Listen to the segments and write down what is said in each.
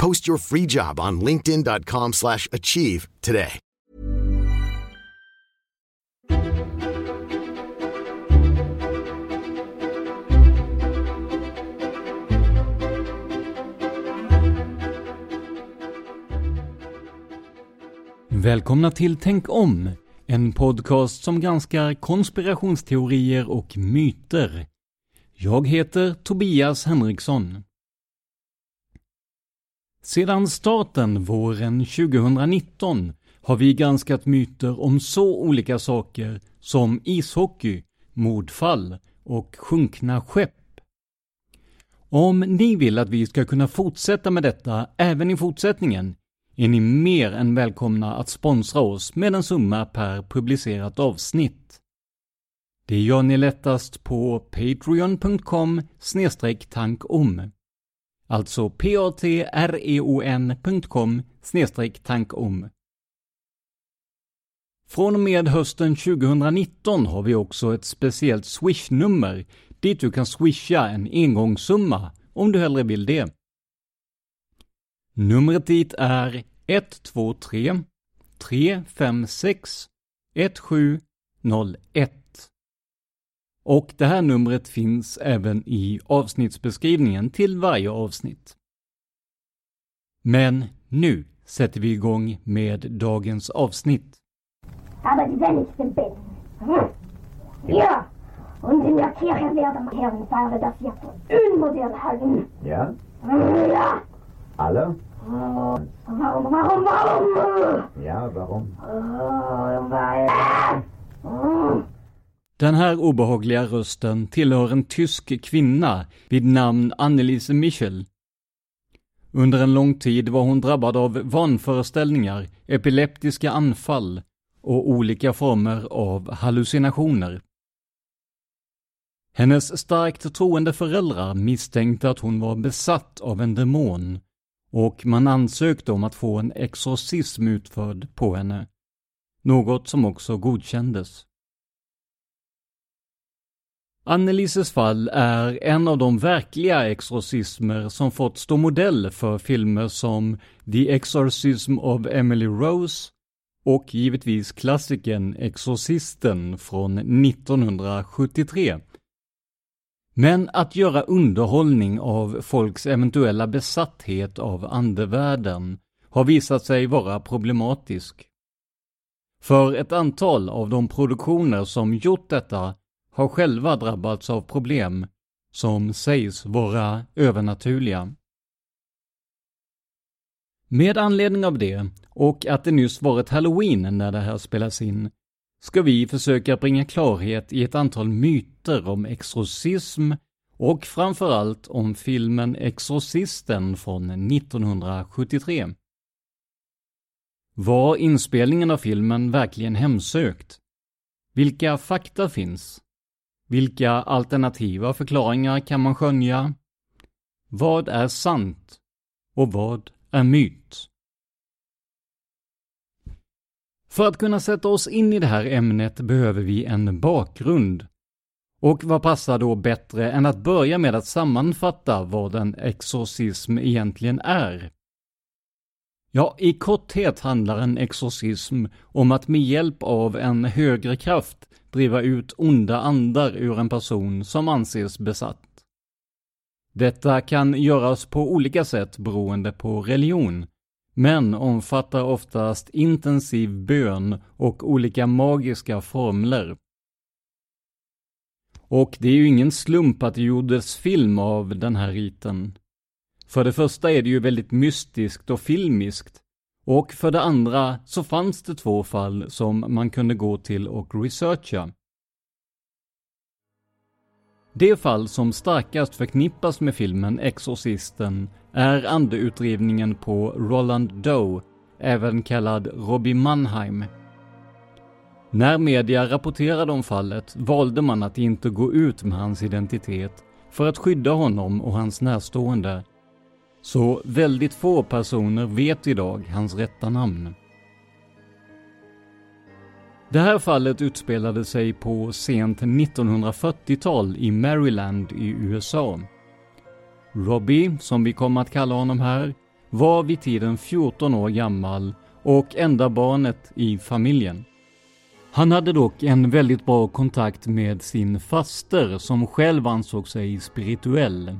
Post your free job on linkedin.com slash achieve today. Välkomna till Tänk om, en podcast som granskar konspirationsteorier och myter. Jag heter Tobias Henriksson. Sedan starten våren 2019 har vi granskat myter om så olika saker som ishockey, mordfall och sjunkna skepp. Om ni vill att vi ska kunna fortsätta med detta även i fortsättningen är ni mer än välkomna att sponsra oss med en summa per publicerat avsnitt. Det gör ni lättast på patreon.com tankom. Alltså patreon.com e tankom. Från och med hösten 2019 har vi också ett speciellt swishnummer dit du kan swisha en engångssumma om du hellre vill det. Numret dit är 123 356 1701. Och det här numret finns även i avsnittsbeskrivningen till varje avsnitt. Men nu sätter vi igång med dagens avsnitt. Aber die. Ja, und in der Kirche werden Herren Pfarrer das ja unmodern halten. Ja, Ja, alle? warum, warum, warum? Ja, warum? Oh, weil... Den här obehagliga rösten tillhör en tysk kvinna vid namn Anneliese Michel. Under en lång tid var hon drabbad av vanföreställningar, epileptiska anfall och olika former av hallucinationer. Hennes starkt troende föräldrar misstänkte att hon var besatt av en demon och man ansökte om att få en exorcism utförd på henne. Något som också godkändes. Annelises fall är en av de verkliga exorcismer som fått stå modell för filmer som The Exorcism of Emily Rose och givetvis klassikern Exorcisten från 1973. Men att göra underhållning av folks eventuella besatthet av andevärlden har visat sig vara problematisk. För ett antal av de produktioner som gjort detta har själva drabbats av problem som sägs vara övernaturliga. Med anledning av det, och att det nyss varit halloween när det här spelas in, ska vi försöka bringa klarhet i ett antal myter om exorcism och framförallt om filmen Exorcisten från 1973. Var inspelningen av filmen verkligen hemsökt? Vilka fakta finns? Vilka alternativa förklaringar kan man skönja? Vad är sant? Och vad är myt? För att kunna sätta oss in i det här ämnet behöver vi en bakgrund. Och vad passar då bättre än att börja med att sammanfatta vad en exorcism egentligen är? Ja, i korthet handlar en exorcism om att med hjälp av en högre kraft driva ut onda andar ur en person som anses besatt. Detta kan göras på olika sätt beroende på religion, men omfattar oftast intensiv bön och olika magiska formler. Och det är ju ingen slump att det gjordes film av den här riten. För det första är det ju väldigt mystiskt och filmiskt. Och för det andra så fanns det två fall som man kunde gå till och researcha. Det fall som starkast förknippas med filmen Exorcisten är andeutdrivningen på Roland Doe, även kallad Robbie Mannheim. När media rapporterade om fallet valde man att inte gå ut med hans identitet för att skydda honom och hans närstående. Så väldigt få personer vet idag hans rätta namn. Det här fallet utspelade sig på sent 1940-tal i Maryland i USA. Robbie, som vi kommer att kalla honom här, var vid tiden 14 år gammal och enda barnet i familjen. Han hade dock en väldigt bra kontakt med sin faster som själv ansåg sig spirituell.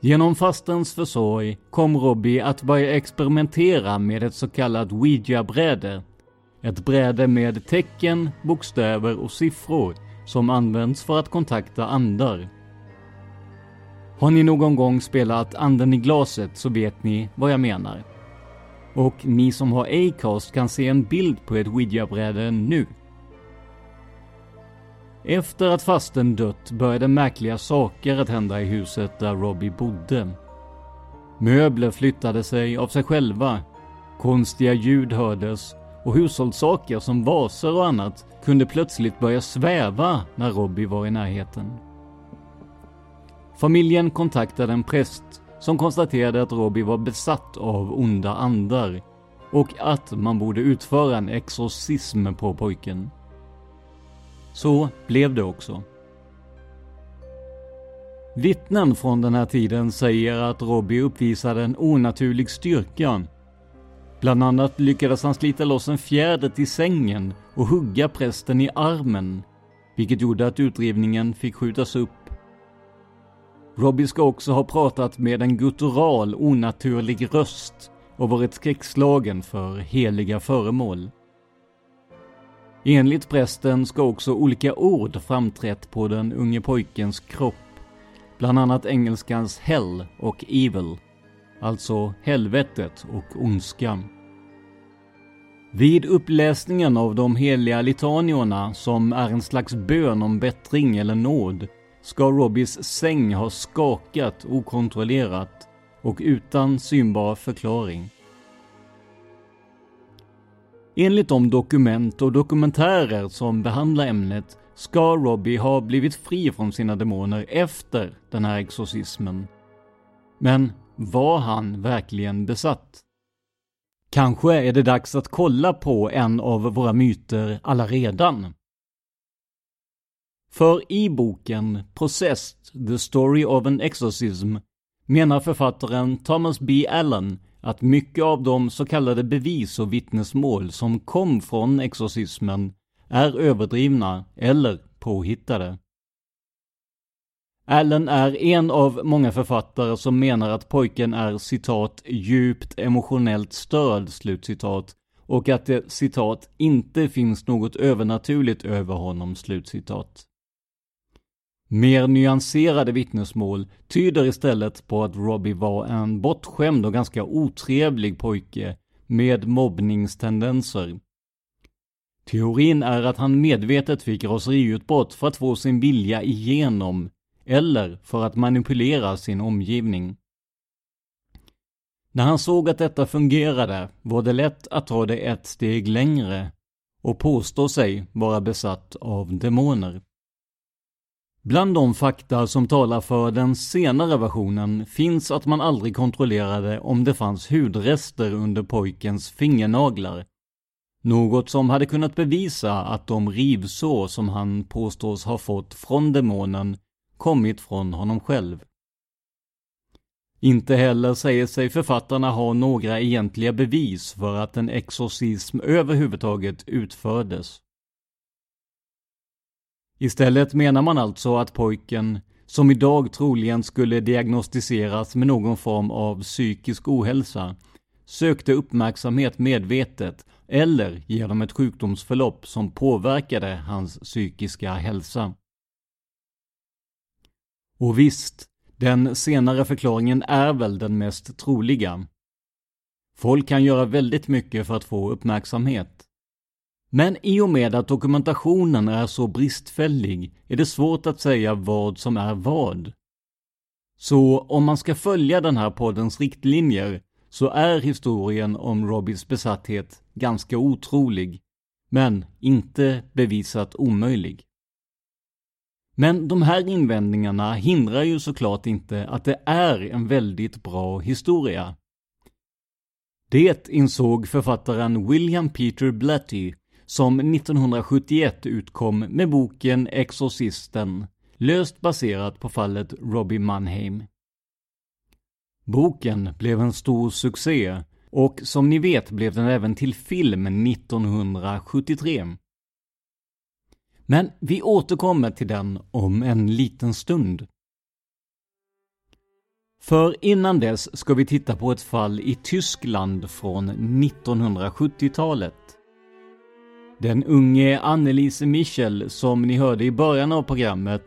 Genom fasterns försorg kom Robbie att börja experimentera med ett så kallat ouija-bräde. Ett bräde med tecken, bokstäver och siffror som används för att kontakta andar. Har ni någon gång spelat Anden i glaset så vet ni vad jag menar. Och ni som har Acast kan se en bild på ett ouija-bräde nu. Efter att fasten dött började märkliga saker att hända i huset där Robbie bodde. Möbler flyttade sig av sig själva, konstiga ljud hördes och hushållssaker som vaser och annat kunde plötsligt börja sväva när Robbie var i närheten. Familjen kontaktade en präst som konstaterade att Robbie var besatt av onda andar och att man borde utföra en exorcism på pojken. Så blev det också. Vittnen från den här tiden säger att Robbie uppvisade en onaturlig styrka. Bland annat lyckades han slita loss en fjäder till sängen och hugga prästen i armen, vilket gjorde att utdrivningen fick skjutas upp. Robbie ska också ha pratat med en guttural, onaturlig röst och varit skräckslagen för heliga föremål. Enligt prästen ska också olika ord framträtt på den unge pojkens kropp. Bland annat engelskans hell och evil, alltså helvetet och ondskan. Vid uppläsningen av de heliga litaniorna, som är en slags bön om bättring eller nåd, ska Robbies säng ha skakat okontrollerat och utan synbar förklaring. Enligt de dokument och dokumentärer som behandlar ämnet ska Robbie ha blivit fri från sina demoner efter den här exorcismen. Men var han verkligen besatt? Kanske är det dags att kolla på en av våra myter allaredan. För i boken Possessed, The Story of an Exorcism menar författaren Thomas B. Allen att mycket av de så kallade bevis och vittnesmål som kom från exorcismen är överdrivna eller påhittade. Allen är en av många författare som menar att pojken är citat djupt emotionellt störd, slutcitat, och att det citat inte finns något övernaturligt över honom, slutcitat. Mer nyanserade vittnesmål tyder istället på att Robbie var en bortskämd och ganska otrevlig pojke med mobbningstendenser. Teorin är att han medvetet fick raseriutbrott för att få sin vilja igenom, eller för att manipulera sin omgivning. När han såg att detta fungerade var det lätt att ta det ett steg längre och påstå sig vara besatt av demoner. Bland de fakta som talar för den senare versionen finns att man aldrig kontrollerade om det fanns hudrester under pojkens fingernaglar. Något som hade kunnat bevisa att de rivsår som han påstås ha fått från demonen kommit från honom själv. Inte heller säger sig författarna ha några egentliga bevis för att en exorcism överhuvudtaget utfördes. Istället menar man alltså att pojken, som idag troligen skulle diagnostiseras med någon form av psykisk ohälsa, sökte uppmärksamhet medvetet eller genom ett sjukdomsförlopp som påverkade hans psykiska hälsa. Och visst, den senare förklaringen är väl den mest troliga. Folk kan göra väldigt mycket för att få uppmärksamhet. Men i och med att dokumentationen är så bristfällig är det svårt att säga vad som är vad. Så om man ska följa den här poddens riktlinjer så är historien om Robbies besatthet ganska otrolig, men inte bevisat omöjlig. Men de här invändningarna hindrar ju såklart inte att det är en väldigt bra historia. Det insåg författaren William Peter Blatty som 1971 utkom med boken Exorcisten, löst baserat på fallet Robbie Mannheim. Boken blev en stor succé och som ni vet blev den även till film 1973. Men vi återkommer till den om en liten stund. För innan dess ska vi titta på ett fall i Tyskland från 1970-talet. Den unge Annelise Michel, som ni hörde i början av programmet,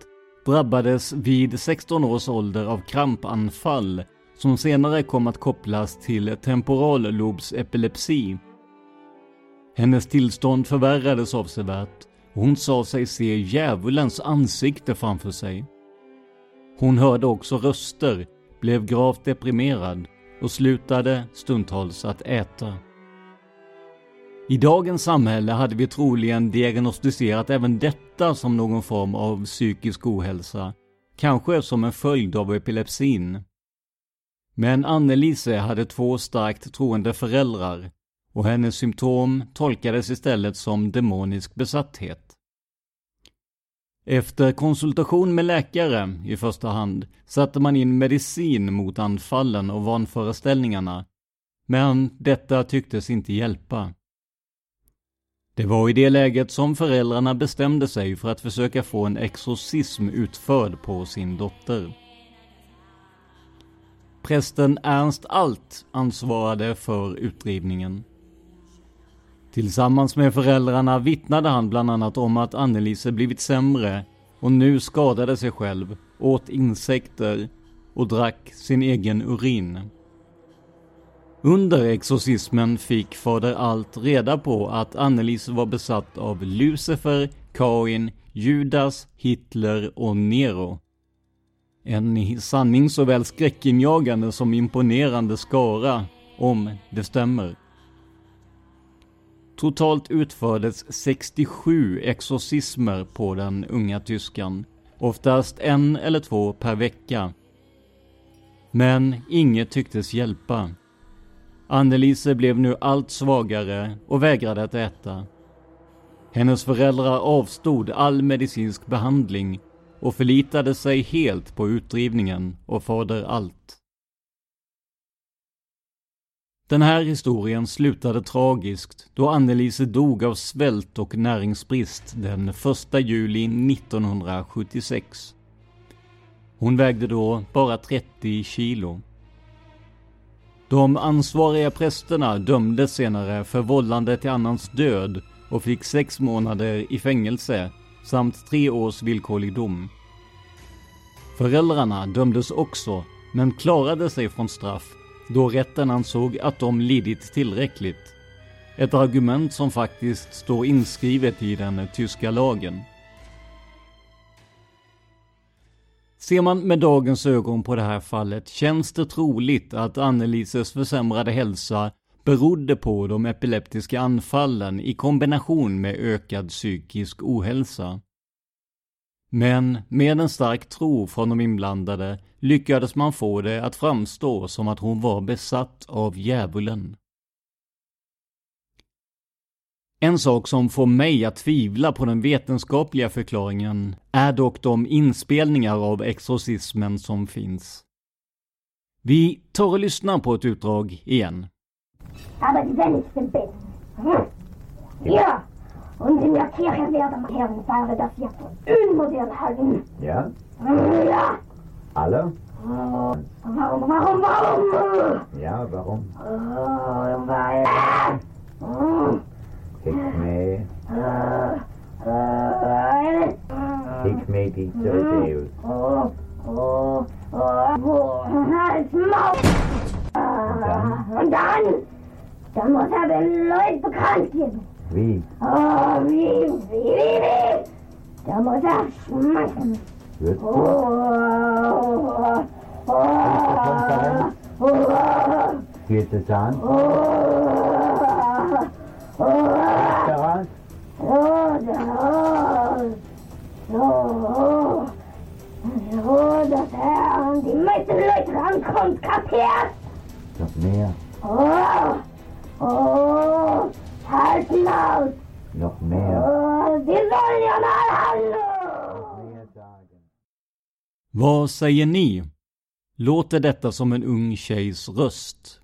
drabbades vid 16 års ålder av krampanfall som senare kom att kopplas till temporallobsepilepsi. Hennes tillstånd förvärrades avsevärt och hon sa sig se djävulens ansikte framför sig. Hon hörde också röster, blev gravt deprimerad och slutade stundtals att äta. I dagens samhälle hade vi troligen diagnostiserat även detta som någon form av psykisk ohälsa, kanske som en följd av epilepsin. Men Annelise hade två starkt troende föräldrar och hennes symptom tolkades istället som demonisk besatthet. Efter konsultation med läkare i första hand satte man in medicin mot anfallen och vanföreställningarna, men detta tycktes inte hjälpa. Det var i det läget som föräldrarna bestämde sig för att försöka få en exorcism utförd på sin dotter. Prästen Ernst Alt ansvarade för utdrivningen. Tillsammans med föräldrarna vittnade han bland annat om att Annelise blivit sämre och nu skadade sig själv, åt insekter och drack sin egen urin. Under exorcismen fick fader Alt reda på att Annelise var besatt av Lucifer, Kain, Judas, Hitler och Nero. En i sanning såväl skräckinjagande som imponerande skara, om det stämmer. Totalt utfördes 67 exorcismer på den unga tyskan, oftast en eller två per vecka. Men inget tycktes hjälpa. Annelise blev nu allt svagare och vägrade att äta. Hennes föräldrar avstod all medicinsk behandling och förlitade sig helt på utdrivningen och fader allt. Den här historien slutade tragiskt då Annelise dog av svält och näringsbrist den 1 juli 1976. Hon vägde då bara 30 kilo. De ansvariga prästerna dömdes senare för vållande till annans död och fick sex månader i fängelse samt tre års villkorlig dom. Föräldrarna dömdes också, men klarade sig från straff då rätten ansåg att de lidit tillräckligt. Ett argument som faktiskt står inskrivet i den tyska lagen. Ser man med dagens ögon på det här fallet känns det troligt att Annelises försämrade hälsa berodde på de epileptiska anfallen i kombination med ökad psykisk ohälsa. Men med en stark tro från de inblandade lyckades man få det att framstå som att hon var besatt av djävulen. En sak som får mig att tvivla på den vetenskapliga förklaringen är dock de inspelningar av exorcismen som finns. Vi tar och lyssnar på ett utdrag igen. Aber die wenigsten beten. Hm. Ja, und in der Kirche werden Herrenfahrer das ja für unmodern halten. Ja? Ja. Alle? Warum, warum, warum? Ja, warum? Weil... Oh, Hikme, äh, äh, Hikme dieser Deus. oh, oh, oh, oh, halt's Maul! Und dann? Dann muss er den Leuten bekannt geben. Wie? Oh, wie, wie, wie, wie? Da muss er schmeißen. Wird Oh, oh, oh, oh, Vierte Zahn? oh, oh, Daran? oh, da, die kapiert? Noch mehr? Oh, oh, halten aus. Noch mehr? Oh, die sollen ja mal Vad säger ni? Låter detta som en ung tjejs röst?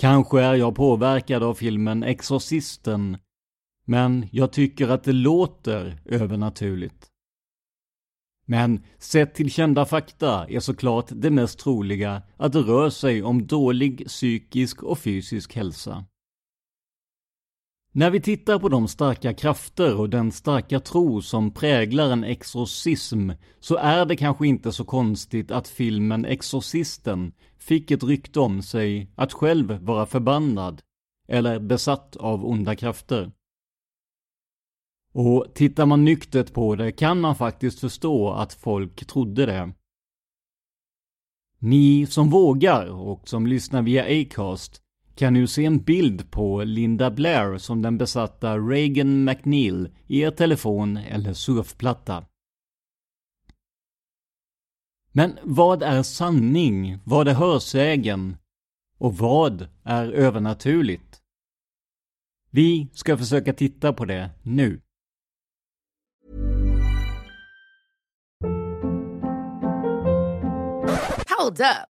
Kanske är jag påverkad av filmen Exorcisten, men jag tycker att det låter övernaturligt. Men sett till kända fakta är såklart det mest troliga att det rör sig om dålig psykisk och fysisk hälsa. När vi tittar på de starka krafter och den starka tro som präglar en exorcism så är det kanske inte så konstigt att filmen Exorcisten fick ett rykte om sig att själv vara förbannad eller besatt av onda krafter. Och tittar man nyktert på det kan man faktiskt förstå att folk trodde det. Ni som vågar och som lyssnar via Acast kan nu se en bild på Linda Blair som den besatta Reagan McNeil i er telefon eller surfplatta. Men vad är sanning? Vad är hörsägen? Och vad är övernaturligt? Vi ska försöka titta på det nu. Hold up.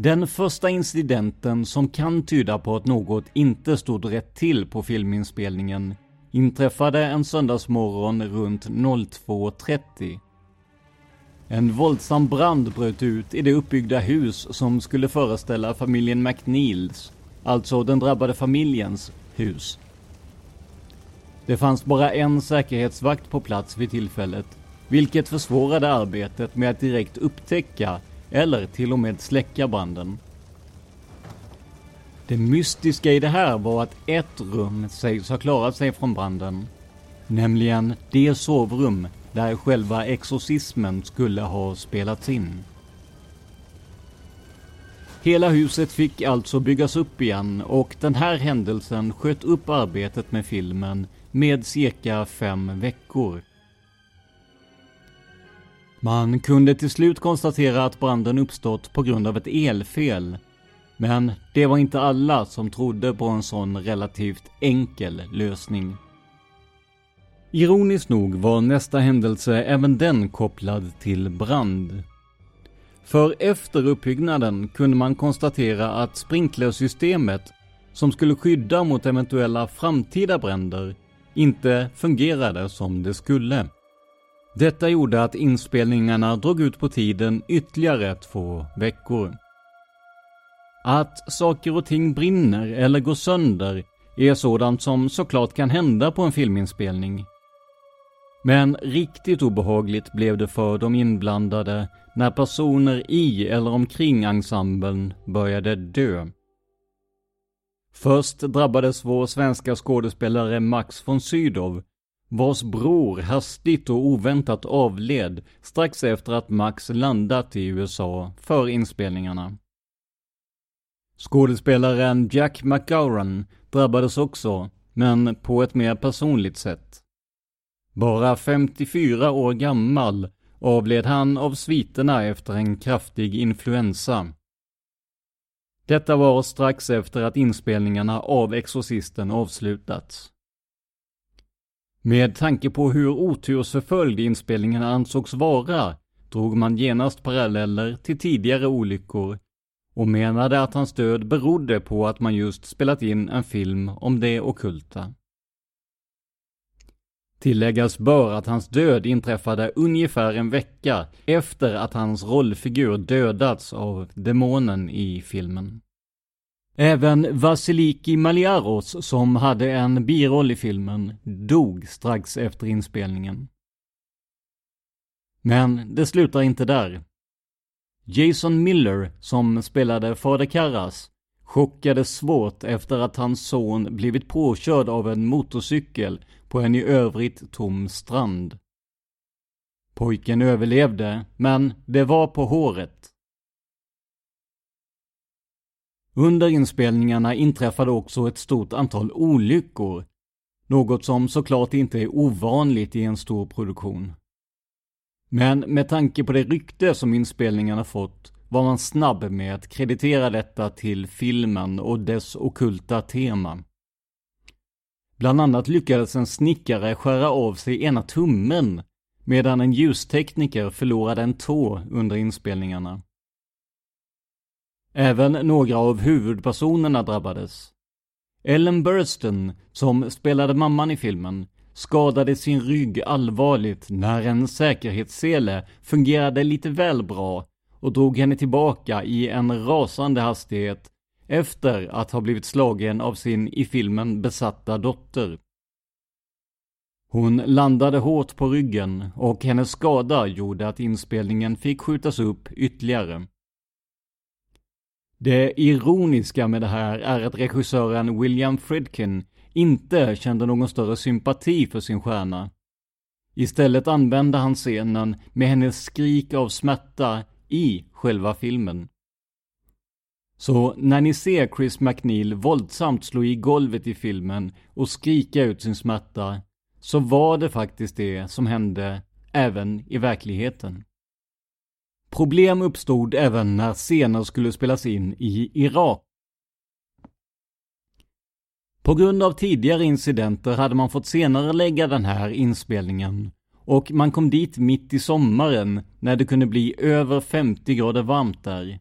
Den första incidenten som kan tyda på att något inte stod rätt till på filminspelningen inträffade en söndagsmorgon runt 02.30. En våldsam brand bröt ut i det uppbyggda hus som skulle föreställa familjen McNeils, alltså den drabbade familjens hus. Det fanns bara en säkerhetsvakt på plats vid tillfället, vilket försvårade arbetet med att direkt upptäcka eller till och med släcka branden. Det mystiska i det här var att ett rum sägs ha klarat sig från branden. Nämligen det sovrum där själva exorcismen skulle ha spelats in. Hela huset fick alltså byggas upp igen och den här händelsen sköt upp arbetet med filmen med cirka fem veckor. Man kunde till slut konstatera att branden uppstått på grund av ett elfel. Men det var inte alla som trodde på en sån relativt enkel lösning. Ironiskt nog var nästa händelse även den kopplad till brand. För efter uppbyggnaden kunde man konstatera att sprinklersystemet som skulle skydda mot eventuella framtida bränder inte fungerade som det skulle. Detta gjorde att inspelningarna drog ut på tiden ytterligare två veckor. Att saker och ting brinner eller går sönder är sådant som såklart kan hända på en filminspelning. Men riktigt obehagligt blev det för de inblandade när personer i eller omkring ensemblen började dö. Först drabbades vår svenska skådespelare Max von Sydow, vars bror hastigt och oväntat avled strax efter att Max landat i USA för inspelningarna. Skådespelaren Jack McGowan drabbades också, men på ett mer personligt sätt. Bara 54 år gammal avled han av sviterna efter en kraftig influensa. Detta var strax efter att inspelningarna av Exorcisten avslutats. Med tanke på hur otursförföljd inspelningen ansågs vara drog man genast paralleller till tidigare olyckor och menade att hans död berodde på att man just spelat in en film om det okulta. Tilläggas bör att hans död inträffade ungefär en vecka efter att hans rollfigur dödats av demonen i filmen. Även Vasiliki Maliaros, som hade en biroll i filmen, dog strax efter inspelningen. Men det slutar inte där. Jason Miller, som spelade Fader Karras, chockades svårt efter att hans son blivit påkörd av en motorcykel på en i övrigt tom strand. Pojken överlevde, men det var på håret. Under inspelningarna inträffade också ett stort antal olyckor, något som såklart inte är ovanligt i en stor produktion. Men med tanke på det rykte som inspelningarna fått var man snabb med att kreditera detta till filmen och dess okulta tema. Bland annat lyckades en snickare skära av sig ena tummen medan en ljustekniker förlorade en tå under inspelningarna. Även några av huvudpersonerna drabbades. Ellen Burstyn, som spelade mamman i filmen, skadade sin rygg allvarligt när en säkerhetssele fungerade lite väl bra och drog henne tillbaka i en rasande hastighet efter att ha blivit slagen av sin i filmen besatta dotter. Hon landade hårt på ryggen och hennes skada gjorde att inspelningen fick skjutas upp ytterligare. Det ironiska med det här är att regissören William Friedkin inte kände någon större sympati för sin stjärna. Istället använde han scenen med hennes skrik av smärta i själva filmen. Så när ni ser Chris McNeil våldsamt slå i golvet i filmen och skrika ut sin smärta, så var det faktiskt det som hände även i verkligheten. Problem uppstod även när scener skulle spelas in i Irak. På grund av tidigare incidenter hade man fått senare lägga den här inspelningen och man kom dit mitt i sommaren när det kunde bli över 50 grader varmt där.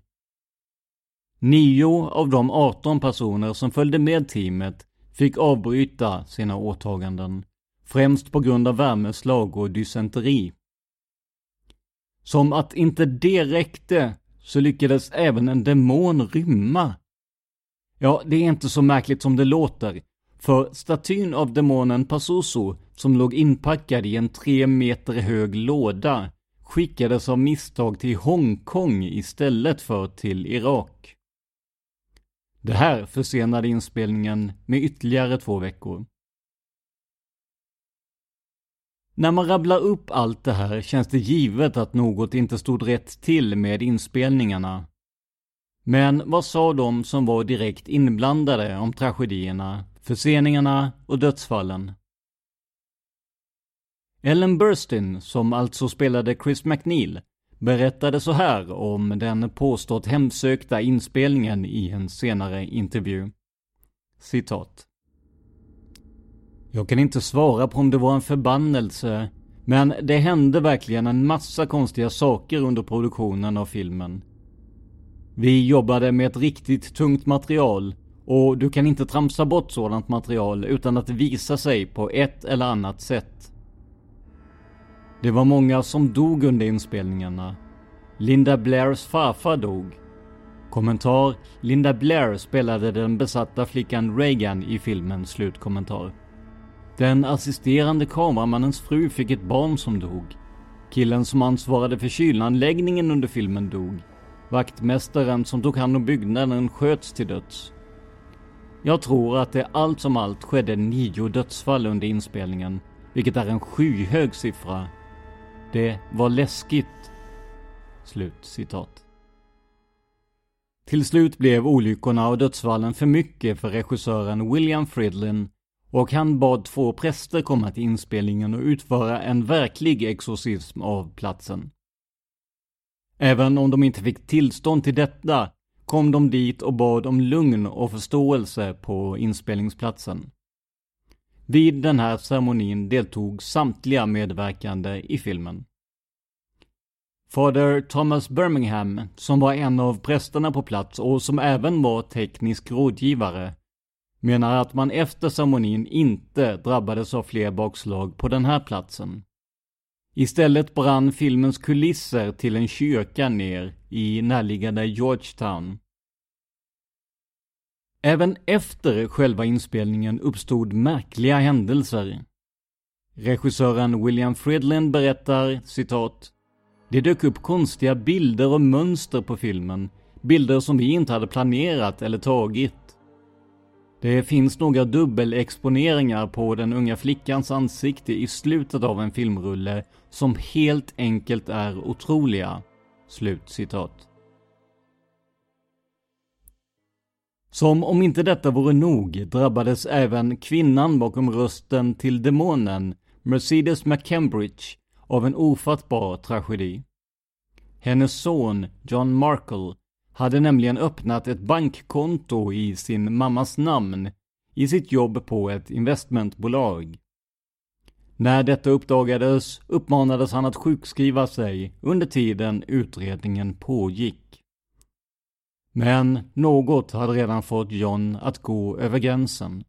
Nio av de 18 personer som följde med teamet fick avbryta sina åtaganden, främst på grund av värmeslag och dysenteri. Som att inte det räckte så lyckades även en demon rymma. Ja, det är inte så märkligt som det låter. För statyn av demonen Pazuzu, som låg inpackad i en tre meter hög låda, skickades av misstag till Hongkong istället för till Irak. Det här försenade inspelningen med ytterligare två veckor. När man rabblar upp allt det här känns det givet att något inte stod rätt till med inspelningarna. Men vad sa de som var direkt inblandade om tragedierna, förseningarna och dödsfallen? Ellen Burstyn, som alltså spelade Chris McNeil, berättade så här om den påstått hemsökta inspelningen i en senare intervju. Citat. Jag kan inte svara på om det var en förbannelse, men det hände verkligen en massa konstiga saker under produktionen av filmen. Vi jobbade med ett riktigt tungt material och du kan inte tramsa bort sådant material utan att visa sig på ett eller annat sätt. Det var många som dog under inspelningarna. Linda Blairs farfar dog. Kommentar Linda Blair spelade den besatta flickan Reagan i filmen slutkommentar. Den assisterande kameramannens fru fick ett barn som dog. Killen som ansvarade för kylanläggningen under filmen dog. Vaktmästaren som tog hand om byggnaden sköts till döds. Jag tror att det allt som allt skedde nio dödsfall under inspelningen, vilket är en skyhög siffra. Det var läskigt. Slut citat. Till slut blev olyckorna och dödsfallen för mycket för regissören William Fridlin och han bad två präster komma till inspelningen och utföra en verklig exorcism av platsen. Även om de inte fick tillstånd till detta kom de dit och bad om lugn och förståelse på inspelningsplatsen. Vid den här ceremonin deltog samtliga medverkande i filmen. Fader Thomas Birmingham, som var en av prästerna på plats och som även var teknisk rådgivare, menar att man efter ceremonin inte drabbades av fler bakslag på den här platsen. Istället brann filmens kulisser till en kyrka ner i närliggande Georgetown. Även efter själva inspelningen uppstod märkliga händelser. Regissören William Friedland berättar citat Det dök upp konstiga bilder och mönster på filmen, bilder som vi inte hade planerat eller tagit. Det finns några dubbelexponeringar på den unga flickans ansikte i slutet av en filmrulle som helt enkelt är otroliga. Slut citat. Som om inte detta vore nog drabbades även kvinnan bakom rösten till demonen, Mercedes McCambridge, av en ofattbar tragedi. Hennes son, John Markle, hade nämligen öppnat ett bankkonto i sin mammas namn i sitt jobb på ett investmentbolag. När detta uppdagades uppmanades han att sjukskriva sig under tiden utredningen pågick. Men något hade redan fått John att gå över gränsen.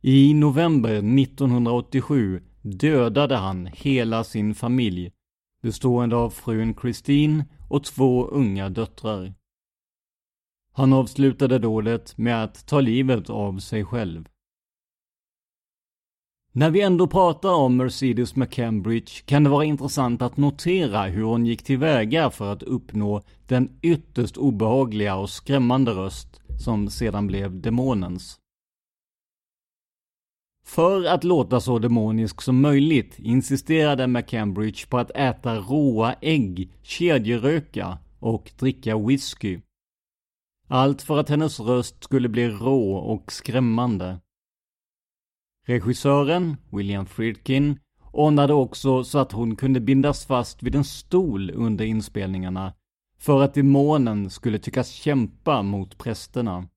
I november 1987 dödade han hela sin familj, bestående av frun Christine och två unga döttrar. Han avslutade dådet med att ta livet av sig själv. När vi ändå pratar om Mercedes McCambridge kan det vara intressant att notera hur hon gick tillväga för att uppnå den ytterst obehagliga och skrämmande röst som sedan blev demonens. För att låta så demonisk som möjligt insisterade McCambridge på att äta råa ägg, kedjeröka och dricka whisky. Allt för att hennes röst skulle bli rå och skrämmande. Regissören, William Friedkin, ordnade också så att hon kunde bindas fast vid en stol under inspelningarna för att demonen skulle tyckas kämpa mot prästerna.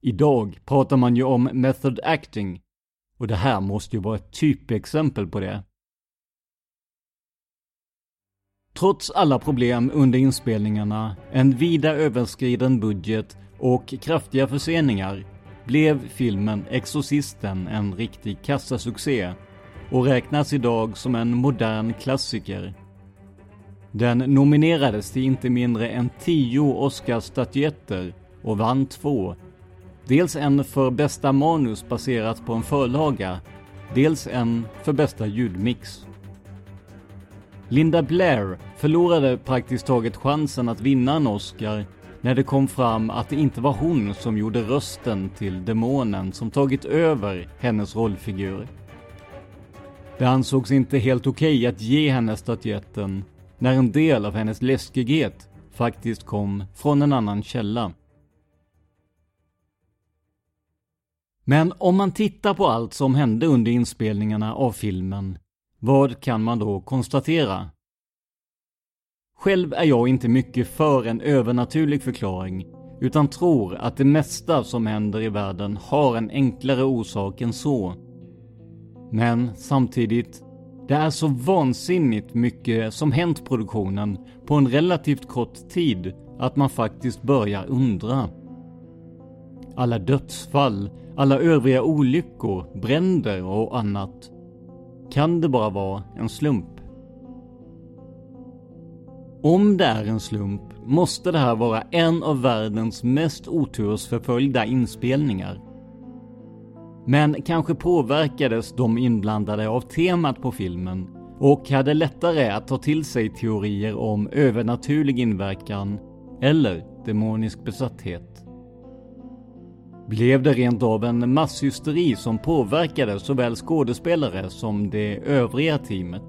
Idag pratar man ju om method acting och det här måste ju vara ett typexempel på det. Trots alla problem under inspelningarna, en vida överskriden budget och kraftiga förseningar blev filmen Exorcisten en riktig kassasuccé och räknas idag som en modern klassiker. Den nominerades till inte mindre än tio Oscarsstatyetter och vann två. Dels en för bästa manus baserat på en förlaga, dels en för bästa ljudmix. Linda Blair förlorade praktiskt taget chansen att vinna en Oscar när det kom fram att det inte var hon som gjorde rösten till demonen som tagit över hennes rollfigur. Det ansågs inte helt okej okay att ge henne statyetten när en del av hennes läskighet faktiskt kom från en annan källa. Men om man tittar på allt som hände under inspelningarna av filmen, vad kan man då konstatera? Själv är jag inte mycket för en övernaturlig förklaring, utan tror att det mesta som händer i världen har en enklare orsak än så. Men samtidigt, det är så vansinnigt mycket som hänt produktionen på en relativt kort tid att man faktiskt börjar undra. Alla dödsfall, alla övriga olyckor, bränder och annat. Kan det bara vara en slump? Om det är en slump måste det här vara en av världens mest otursförföljda inspelningar. Men kanske påverkades de inblandade av temat på filmen och hade lättare att ta till sig teorier om övernaturlig inverkan eller demonisk besatthet. Blev det rent av en masshysteri som påverkade såväl skådespelare som det övriga teamet?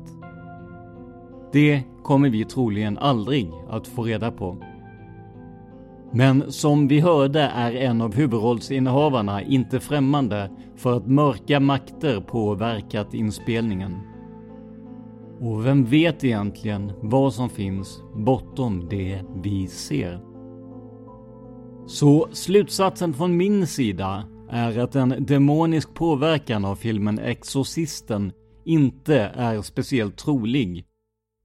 Det kommer vi troligen aldrig att få reda på. Men som vi hörde är en av huvudrollsinnehavarna inte främmande för att mörka makter påverkat inspelningen. Och vem vet egentligen vad som finns bortom det vi ser? Så slutsatsen från min sida är att en demonisk påverkan av filmen Exorcisten inte är speciellt trolig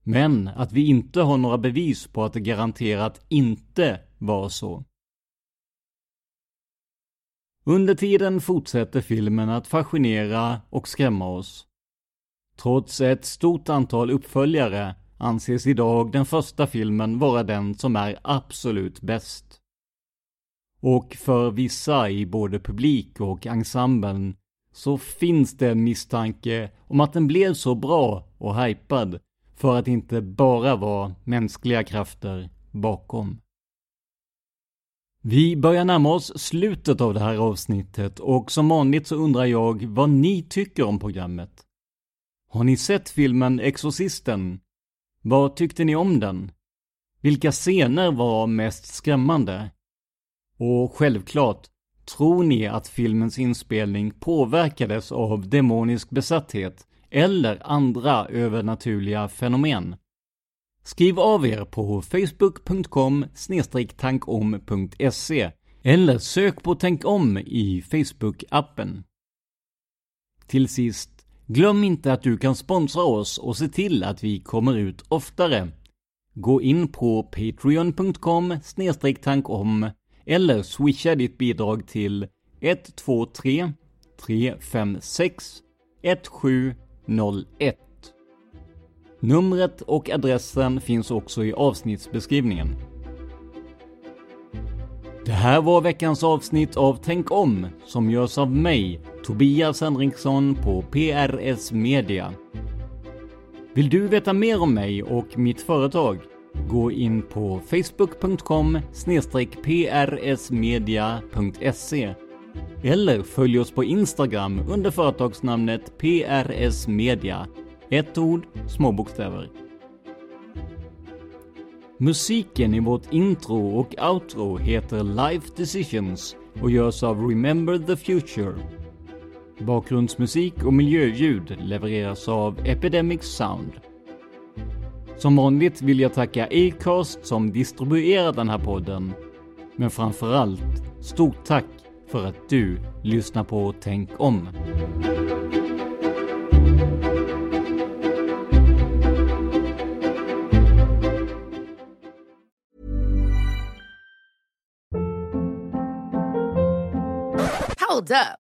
men att vi inte har några bevis på att det garanterat inte var så. Under tiden fortsätter filmen att fascinera och skrämma oss. Trots ett stort antal uppföljare anses idag den första filmen vara den som är absolut bäst. Och för vissa i både publik och ensemblen så finns det en misstanke om att den blev så bra och hypad för att inte bara vara mänskliga krafter bakom. Vi börjar närma oss slutet av det här avsnittet och som vanligt så undrar jag vad ni tycker om programmet. Har ni sett filmen Exorcisten? Vad tyckte ni om den? Vilka scener var mest skrämmande? Och självklart, tror ni att filmens inspelning påverkades av demonisk besatthet eller andra övernaturliga fenomen. Skriv av er på facebook.com tankom.se eller sök på Tänk om i Facebook-appen. Till sist, glöm inte att du kan sponsra oss och se till att vi kommer ut oftare. Gå in på patreon.com tankom eller swisha ditt bidrag till 123 356 1701. Numret och adressen finns också i avsnittsbeskrivningen. Det här var veckans avsnitt av Tänk om som görs av mig, Tobias Henriksson på PRS Media. Vill du veta mer om mig och mitt företag? Gå in på facebook.com prsmedia.se eller följ oss på Instagram under företagsnamnet PRS Media. Ett ord, små bokstäver. Musiken i vårt intro och outro heter Life Decisions och görs av Remember the Future. Bakgrundsmusik och miljöljud levereras av Epidemic Sound. Som vanligt vill jag tacka Acast som distribuerar den här podden. Men framförallt, stort tack för att du lyssnar på Tänk om. Hold up.